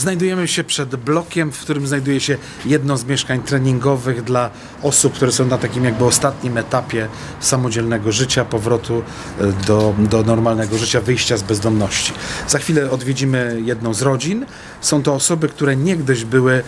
Znajdujemy się przed blokiem, w którym znajduje się jedno z mieszkań treningowych dla osób, które są na takim jakby ostatnim etapie samodzielnego życia, powrotu e, do, do normalnego życia, wyjścia z bezdomności. Za chwilę odwiedzimy jedną z rodzin. Są to osoby, które niegdyś były,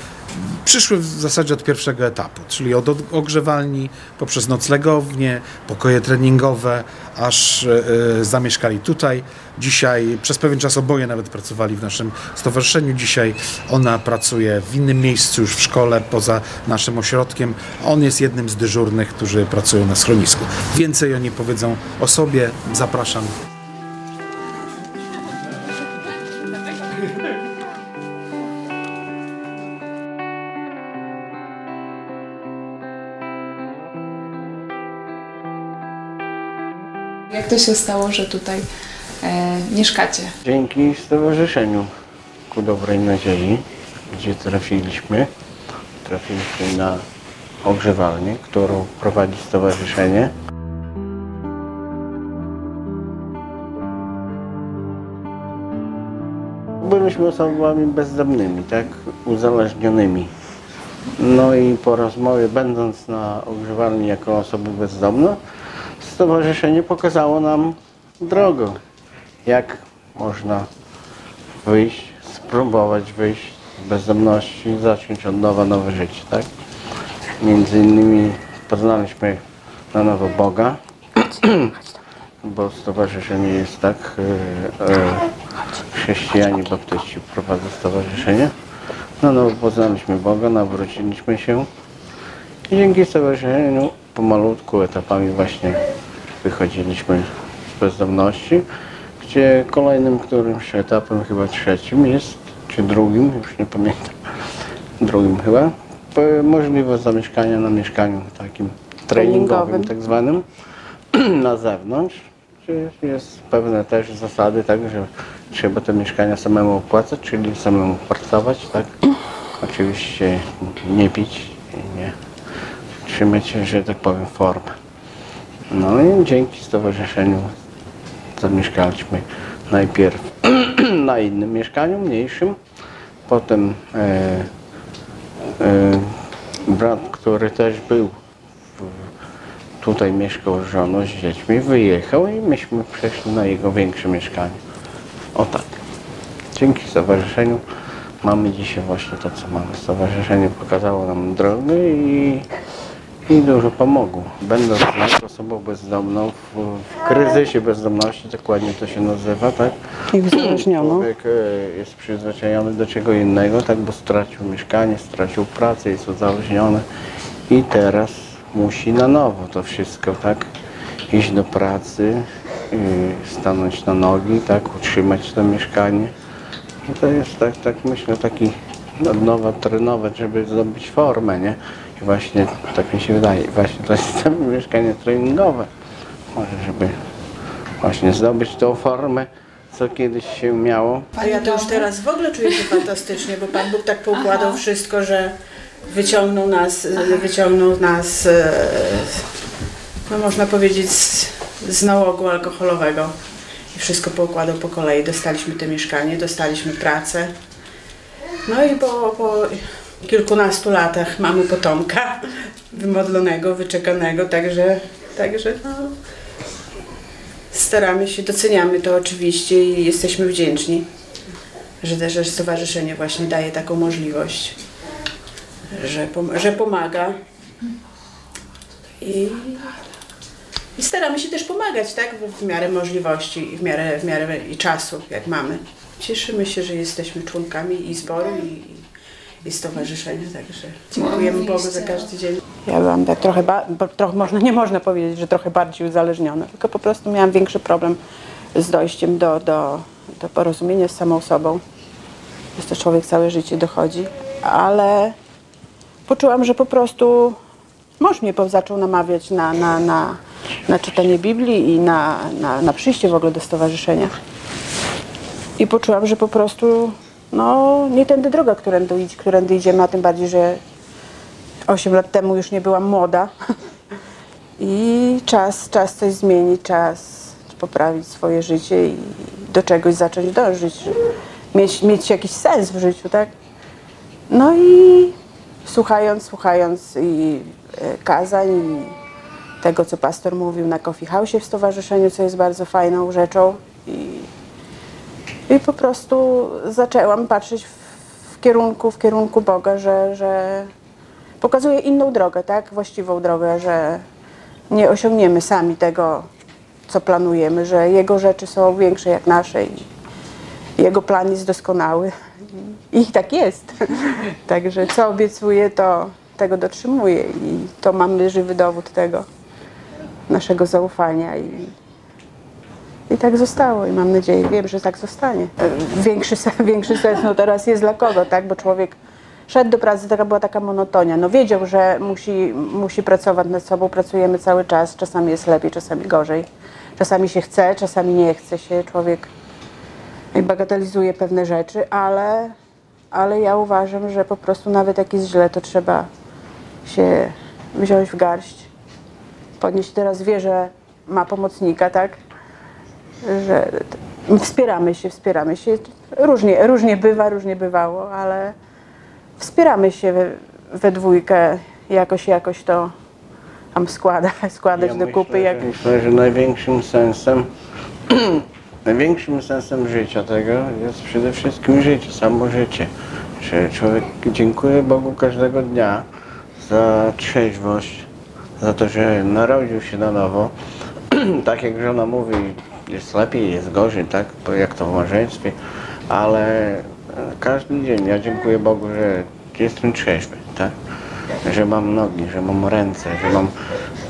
przyszły w zasadzie od pierwszego etapu, czyli od ogrzewalni, poprzez noclegownie, pokoje treningowe, aż e, zamieszkali tutaj. Dzisiaj przez pewien czas oboje nawet pracowali w naszym stowarzyszeniu. Dzisiaj ona pracuje w innym miejscu, już w szkole, poza naszym ośrodkiem. On jest jednym z dyżurnych, którzy pracują na schronisku. Więcej oni powiedzą o sobie. Zapraszam. Jak to się stało, że tutaj mieszkacie? Dzięki Stowarzyszeniu Ku Dobrej Nadziei, gdzie trafiliśmy, trafiliśmy na ogrzewalnię, którą prowadzi stowarzyszenie. Byliśmy osobami bezdomnymi, tak, uzależnionymi. No i po rozmowie, będąc na ogrzewalni jako osoby bezdomne, stowarzyszenie pokazało nam drogę, jak można wyjść, spróbować wyjść z bezdomności, zacząć od nowa nowe życie, tak? Między innymi poznaliśmy na nowo Boga, bo stowarzyszenie jest tak, e, e, chrześcijanie baptyści prowadzą stowarzyszenie. Na nowo poznaliśmy Boga, nawróciliśmy się i dzięki stowarzyszeniu pomalutku etapami właśnie wychodziliśmy z bezdomności, gdzie kolejnym którymś etapem, chyba trzecim jest, czy drugim, już nie pamiętam, drugim chyba, możliwość zamieszkania na mieszkaniu takim treningowym, tak zwanym, na zewnątrz, jest pewne też zasady, tak, że trzeba te mieszkania samemu opłacać, czyli samemu pracować, tak, oczywiście nie pić i nie trzymać, że tak powiem, formę. No i dzięki stowarzyszeniu zamieszkaliśmy najpierw na innym mieszkaniu, mniejszym. Potem e, e, brat, który też był w, tutaj mieszkał z żoną, z dziećmi, wyjechał i myśmy przeszli na jego większe mieszkanie. O tak. Dzięki stowarzyszeniu mamy dzisiaj właśnie to, co mamy. Stowarzyszenie pokazało nam drogę i i dużo pomogło. Będąc osobą bezdomną, w, w kryzysie bezdomności, dokładnie to się nazywa, tak? I uzależnioną. Człowiek e, jest przyzwyczajony do czego innego, tak? Bo stracił mieszkanie, stracił pracę, jest uzależniony i teraz musi na nowo to wszystko, tak? Iść do pracy, y, stanąć na nogi, tak? Utrzymać to mieszkanie. I to jest tak, tak myślę, taki od nowa trenować, żeby zdobyć formę, nie? I właśnie tak mi się wydaje, właśnie to jest to mieszkanie treningowe. Może, żeby właśnie zdobyć tą formę, co kiedyś się miało. A ja to już teraz w ogóle czuję się fantastycznie, bo Pan Bóg tak poukładał wszystko, że wyciągnął nas, wyciągnął nas, e, no można powiedzieć, z, z nałogu alkoholowego. I wszystko poukładał po kolei. Dostaliśmy to mieszkanie, dostaliśmy pracę. No i po, po kilkunastu latach mamy potomka wymodlonego, wyczekanego, także, także no, staramy się, doceniamy to oczywiście i jesteśmy wdzięczni, że, że stowarzyszenie właśnie daje taką możliwość, że, że pomaga i, i staramy się też pomagać, tak, w miarę możliwości i w miarę, w miarę i czasu, jak mamy. Cieszymy się, że jesteśmy członkami i zboru i, i stowarzyszenia, także dziękujemy Bogu za każdy dzień. Ja byłam tak trochę, trochę można, nie można powiedzieć, że trochę bardziej uzależniona, tylko po prostu miałam większy problem z dojściem do, do, do porozumienia z samą sobą. Jest to człowiek całe życie dochodzi, ale poczułam, że po prostu mąż mnie zaczął namawiać na, na, na, na czytanie Biblii i na, na, na przyjście w ogóle do stowarzyszenia. I poczułam, że po prostu no, nie tędy droga, którędy, idź- którędy idziemy, a tym bardziej, że 8 lat temu już nie byłam młoda. I czas, czas coś zmienić, czas poprawić swoje życie i do czegoś zacząć dążyć. mieć, mieć jakiś sens w życiu, tak? No i słuchając, słuchając i e, kazań i tego, co pastor mówił na Coffee House w stowarzyszeniu, co jest bardzo fajną rzeczą i, i po prostu zaczęłam patrzeć w, kierunku, w kierunku Boga, że, że pokazuje inną drogę, tak? Właściwą drogę, że nie osiągniemy sami tego, co planujemy, że Jego rzeczy są większe jak nasze i Jego plan jest doskonały. I tak jest. Także co obiecuję, to tego dotrzymuję i to mamy żywy dowód tego naszego zaufania i, i tak zostało i mam nadzieję, wiem, że tak zostanie. Większy, większy sens no teraz jest dla kogo, tak? Bo człowiek szedł do pracy, taka była taka monotonia. No wiedział, że musi, musi pracować nad sobą, pracujemy cały czas, czasami jest lepiej, czasami gorzej. Czasami się chce, czasami nie chce się. Człowiek bagatelizuje pewne rzeczy, ale, ale ja uważam, że po prostu nawet jak jest źle, to trzeba się wziąć w garść. Podnieść teraz wie, że ma pomocnika, tak? Że wspieramy się, wspieramy się. Różnie, różnie bywa, różnie bywało, ale wspieramy się we, we dwójkę. Jakoś, jakoś to tam składa, składać Ja do myślę, kupy. Jak, że, myślę, że największym sensem, największym sensem życia tego jest przede wszystkim życie, samo życie. Że człowiek dziękuję Bogu każdego dnia za trzeźwość, za to, że narodził się na nowo. tak jak żona mówi, jest lepiej, jest gorzej, tak? Jak to w małżeństwie, ale e, każdy dzień ja dziękuję Bogu, że jestem trzeźwy, tak? Że mam nogi, że mam ręce, że mam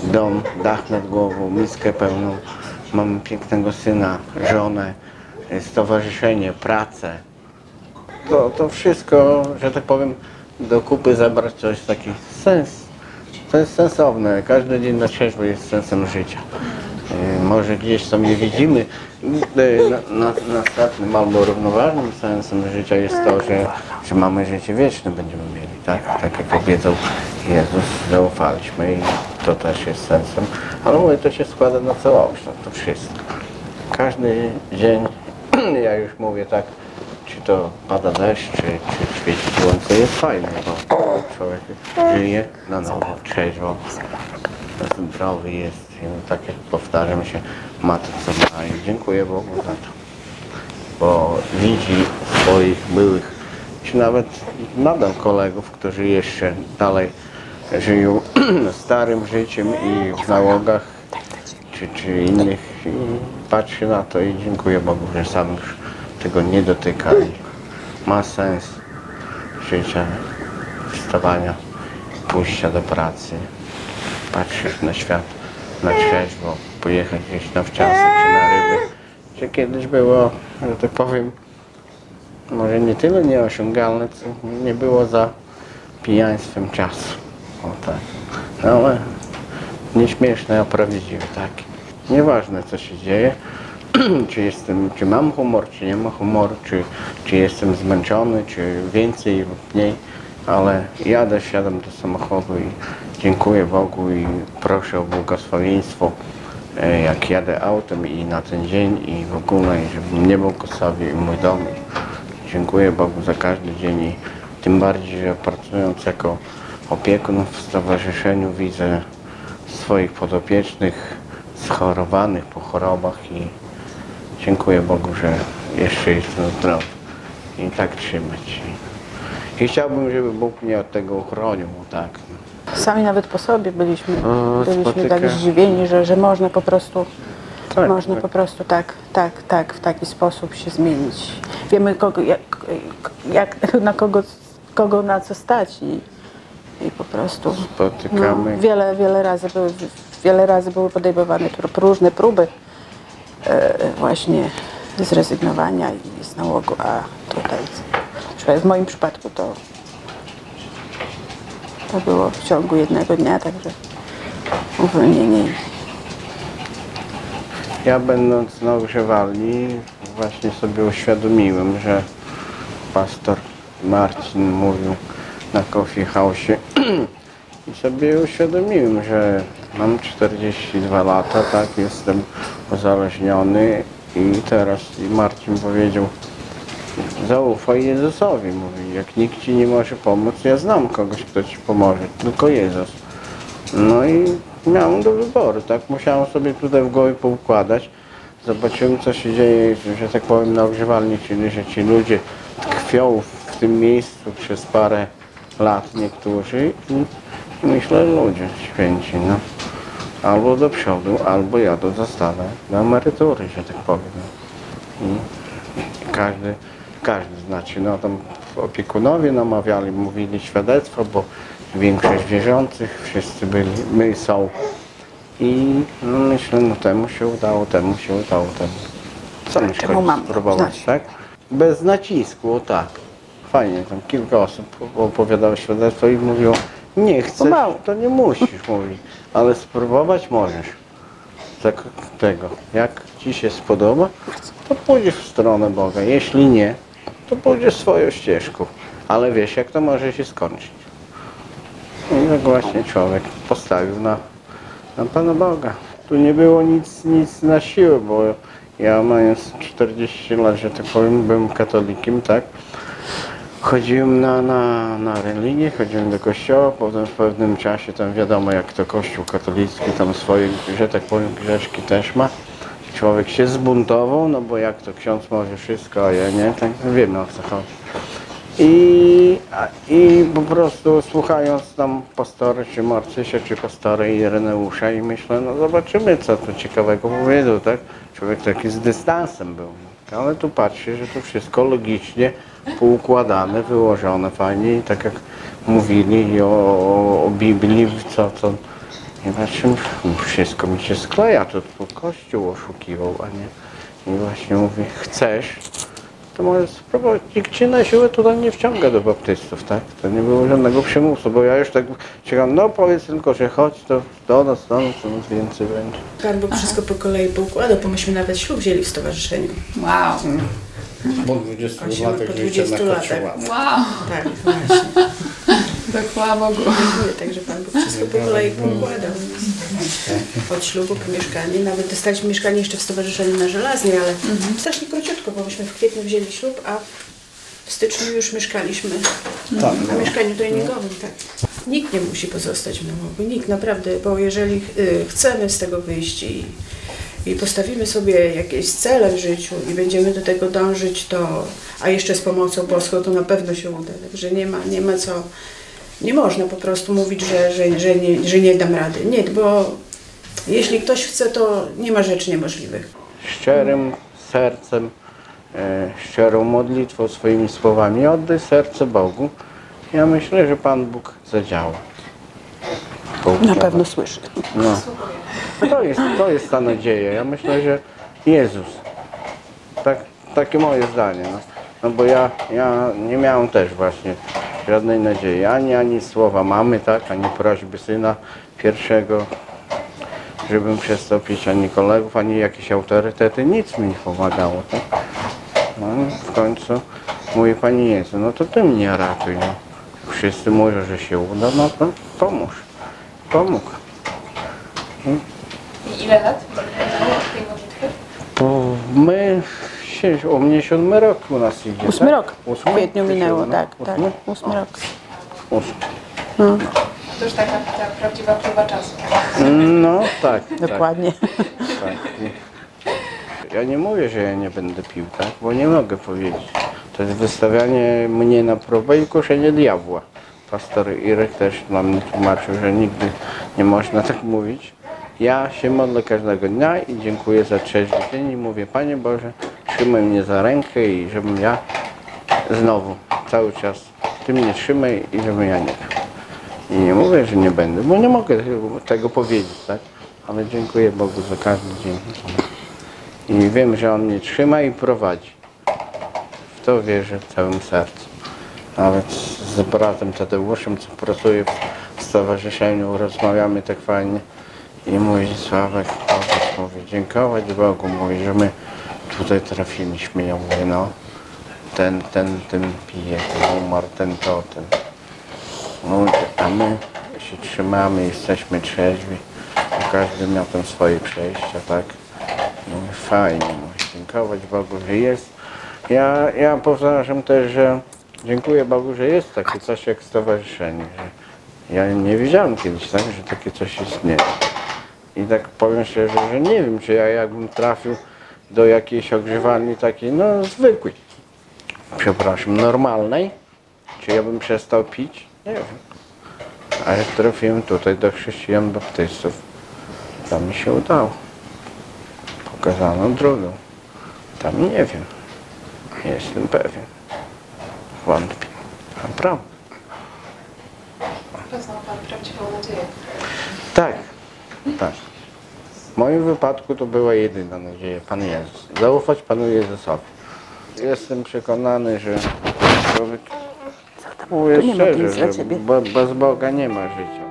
dom, dach nad głową, miskę pełną, mam pięknego syna, żonę, e, stowarzyszenie, pracę. To, to wszystko, że tak powiem, do kupy zabrać coś taki sens. To jest sensowne. Każdy dzień na trzeźwo jest sensem życia. E, Może gdzieś tam nie widzimy. E, Na, na, następnym albo równoważnym sensem życia jest to, że, że mamy życie wieczne będziemy mieli. Tak, tak jak obiecał Jezus, zaufaliśmy i to też jest sensem. Ale mówię, to się składa na całość, na to wszystko. Każdy dzień, ja już mówię tak, czy to pada deszcz, czy, czy świeci słońce, jest fajne, bo człowiek żyje na nowo, trzeźwo, zdrowy jest. I no, tak jak powtarzam się, ma to co ma i dziękuję Bogu za to. Bo widzi swoich byłych, czy nawet nadal kolegów, którzy jeszcze dalej żyją starym życiem i w nałogach, czy, czy innych. I patrzy na to i dziękuję Bogu, że sam już tego nie dotyka. I ma sens życia, wstawania, pójścia do pracy, patrzeć na świat na trzeźwo, pojechać gdzieś na wczasy czy na ryby. Czy kiedyś było, że tak powiem, może nie tyle nieosiągalne, co nie było za pijaństwem czasu. O tak. No ale nieśmieszne, a prawdziwe, tak. Nieważne co się dzieje, czy jestem, czy mam humor, czy nie mam humoru, czy, czy jestem zmęczony, czy więcej lub mniej, ale jadę, siadam do samochodu i dziękuję Bogu i proszę o błogosławieństwo, e, jak jadę autem i na ten dzień i w ogóle, i żebym nie błogosławił i mój dom. Dziękuję Bogu za każdy dzień i tym bardziej, że pracując jako opiekun w stowarzyszeniu widzę swoich podopiecznych schorowanych po chorobach i dziękuję Bogu, że jeszcze jestem zdrowy i tak trzymać. I chciałbym, żeby Bóg mnie od tego uchronił, tak. Sami nawet po sobie byliśmy, O, byliśmy spotyka- tak zdziwieni, że, że można po prostu Tak, można tak. po prostu tak, tak, tak, w taki sposób się zmienić. Wiemy kogo, jak, jak, na kogo, kogo na co stać i, i po prostu Spotykamy. no, wiele, wiele razy były, wiele razy były podejmowane różne próby e, właśnie zrezygnowania i z nałogu, a tutaj w moim przypadku to to było w ciągu jednego dnia, także uwolnienie. Ja będąc na ogrzewalni właśnie sobie uświadomiłem, że pastor Marcin mówił na Coffee House i sobie uświadomiłem, że mam 42 lata, tak, jestem uzależniony i teraz Marcin powiedział, zaufaj Jezusowi, mówi, jak nikt ci nie może pomóc, ja znam kogoś, kto ci pomoże, tylko Jezus. No i miałem do wyboru, tak, musiałem sobie tutaj w głowie poukładać. Zobaczyłem, co się dzieje, że tak powiem, na ogrzewalni, czyli że ci ludzie tkwią w tym miejscu przez parę lat niektórzy i myślę, ludzie święci, no. Albo do przodu, albo ja to zostanę na emerytury, że tak powiem. I każdy, każdy znaczy, no tam opiekunowie namawiali, mówili świadectwo, bo większość wierzących, wszyscy byli, my są. I no myślę, no temu się udało, temu się udało, temu. Co mi szkodzi spróbować, tak? Bez nacisku, o tak. Fajnie, tam kilka osób opowiadało świadectwo i mówiło, nie chcesz, to nie musisz, mówi, ale spróbować możesz. Tak, tego, jak Ci się spodoba, to pójdziesz w stronę Boga. Jeśli nie, to pójdziesz swoją ścieżką. Ale wiesz, jak to może się skończyć. I tak właśnie człowiek postawił na, na Pana Boga. Tu nie było nic, nic na siłę, bo ja mając 40 lat, że tak powiem, byłem katolikiem, tak? Chodziłem na, na, na religię, chodziłem do kościoła, potem w pewnym czasie tam wiadomo jak to kościół katolicki tam swoje, że tak powiem, grzeszki też ma. Człowiek się zbuntował, no bo jak to ksiądz może wszystko, a ja nie, tak wiemy o co chodzi. I, I po prostu słuchając tam pastory, czy Marcysia, czy pastory Ireneusza i myślę, no zobaczymy co tu ciekawego powiedzą, tak? Człowiek taki z dystansem był. Ale tu patrzy, że to wszystko logicznie poukładane, wyłożone fajnie tak jak mówili o, o, o Biblii, co patrzę, wszystko mi się skleja, to tu Kościół oszukiwał, a nie. I właśnie mówi, chcesz, to możesz spróbować. Nikt cię na siłę tutaj nie wciąga do baptystów, tak? To nie było żadnego przymusu, bo ja już tak czekam, no powiedz tylko, że chodź, to do nas, do nas, to nas więcej będzie. Pan Bóg wszystko po kolei poukładał, bo myśmy nawet ślub wzięli w stowarzyszeniu. Wow. Po 20 Osiem latach życia 20 na latach. Kościoła. Wow. Tak, właśnie. Tak chwała Bogu. Dziękuję, także Pan Bóg wszystko po kolei poukładał. Od ślubu po mieszkanie, nawet dostaliśmy mieszkanie jeszcze w stowarzyszeniu na Żelaznej, ale strasznie króciutko, bo myśmy w kwietniu wzięli ślub, a w styczniu już mieszkaliśmy Tak, na mieszkaniu treningowym. Tak. Nikt nie musi pozostać w nałogu, nikt naprawdę, bo jeżeli y, chcemy z tego wyjść i, i postawimy sobie jakieś cele w życiu i będziemy do tego dążyć, to, a jeszcze z pomocą boską, to na pewno się uda. Także nie ma, nie ma co, nie można po prostu mówić, że, że, że, nie, że nie dam rady. Nie, bo jeśli ktoś chce, to nie ma rzeczy niemożliwych. Szczerym sercem, e, szczerą modlitwą, swoimi słowami oddaj serce Bogu. Ja myślę, że Pan Bóg zadziała. Na Poukłada. pewno słyszy. No. To jest, to jest ta nadzieja. Ja myślę, że Jezus. Tak, takie moje zdanie. No, no bo ja, ja nie miałem też właśnie żadnej nadziei. Ani, ani słowa mamy, tak, ani prośby syna pierwszego, żebym przestał pić, ani kolegów, ani jakieś autorytety. Nic mi nie pomagało. Tak? No, w końcu mówi Pani Jezu, no to Ty mnie ratuj. No. Wszyscy mówią, że się uda, no to pomóż. Pomógł. I ile lat? To my, się, u mnie siódmy rok u nas idzie. Ósmy tak? rok. W Ósmy? kwietniu Czy minęło, siódmy? tak, tak. Ósmy? Ósmy rok. Ósmy. To już taka ta prawdziwa próba czasu. No tak, tak, Dokładnie. tak. Ja nie mówię, że ja nie będę pił, tak? Bo nie mogę powiedzieć. To jest wystawianie mnie na próbę i kuszenie diabła. Pastor Irek też nam mnie tłumaczył, że nigdy nie można tak mówić. Ja się modlę każdego dnia i dziękuję za trzeźwy dzień i mówię, Panie Boże, trzymaj mnie za rękę i żebym ja znowu cały czas Ty mnie trzymaj i żebym ja nie pił. I nie mówię, że nie będę, bo nie mogę tego powiedzieć, tak? Ale dziękuję Bogu za każdy dzień. I wiem, że On mnie trzyma i prowadzi. W to wierzę całym sercem. Nawet z bratem Tadeuszem, co pracuje w stowarzyszeniu, rozmawiamy tak fajnie. I mówi Sławek, powiedz, mówi, dziękować Bogu, mówi, że my tutaj trafiliśmy. Ja mówię, no, ten, ten, ten pije, ten umarł, ten to, ten. No, a my się trzymamy, jesteśmy trzeźwi. Każdy miał tam swoje przejścia, tak? Mówię, fajnie, mówię, dziękować Bogu, że jest Ja, ja powtarzam też, że dziękuję Bogu, że jest takie coś jak stowarzyszenie. Ja nie wiedziałem kiedyś, tak, że takie coś istnieje. I tak powiem szczerze, że nie wiem, czy ja jakbym trafił do jakiejś ogrzewalni takiej, no zwykłej, przepraszam, normalnej, czy ja bym przestał pić? Nie wiem. A jak trafiłem tutaj do chrześcijan baptystów, to mi się udało. Pokazano drogą. Tam nie wiem. Nie jestem pewien. Wątpię. Naprawdę. Poznał Pan prawdziwą nadzieję. Tak, tak. W moim wypadku to była jedyna nadzieja, Pan Jezus. Zaufać Panu Jezusowi. Jestem przekonany, że człowiek, ma nic szczerze, że be- bez Boga nie ma życia.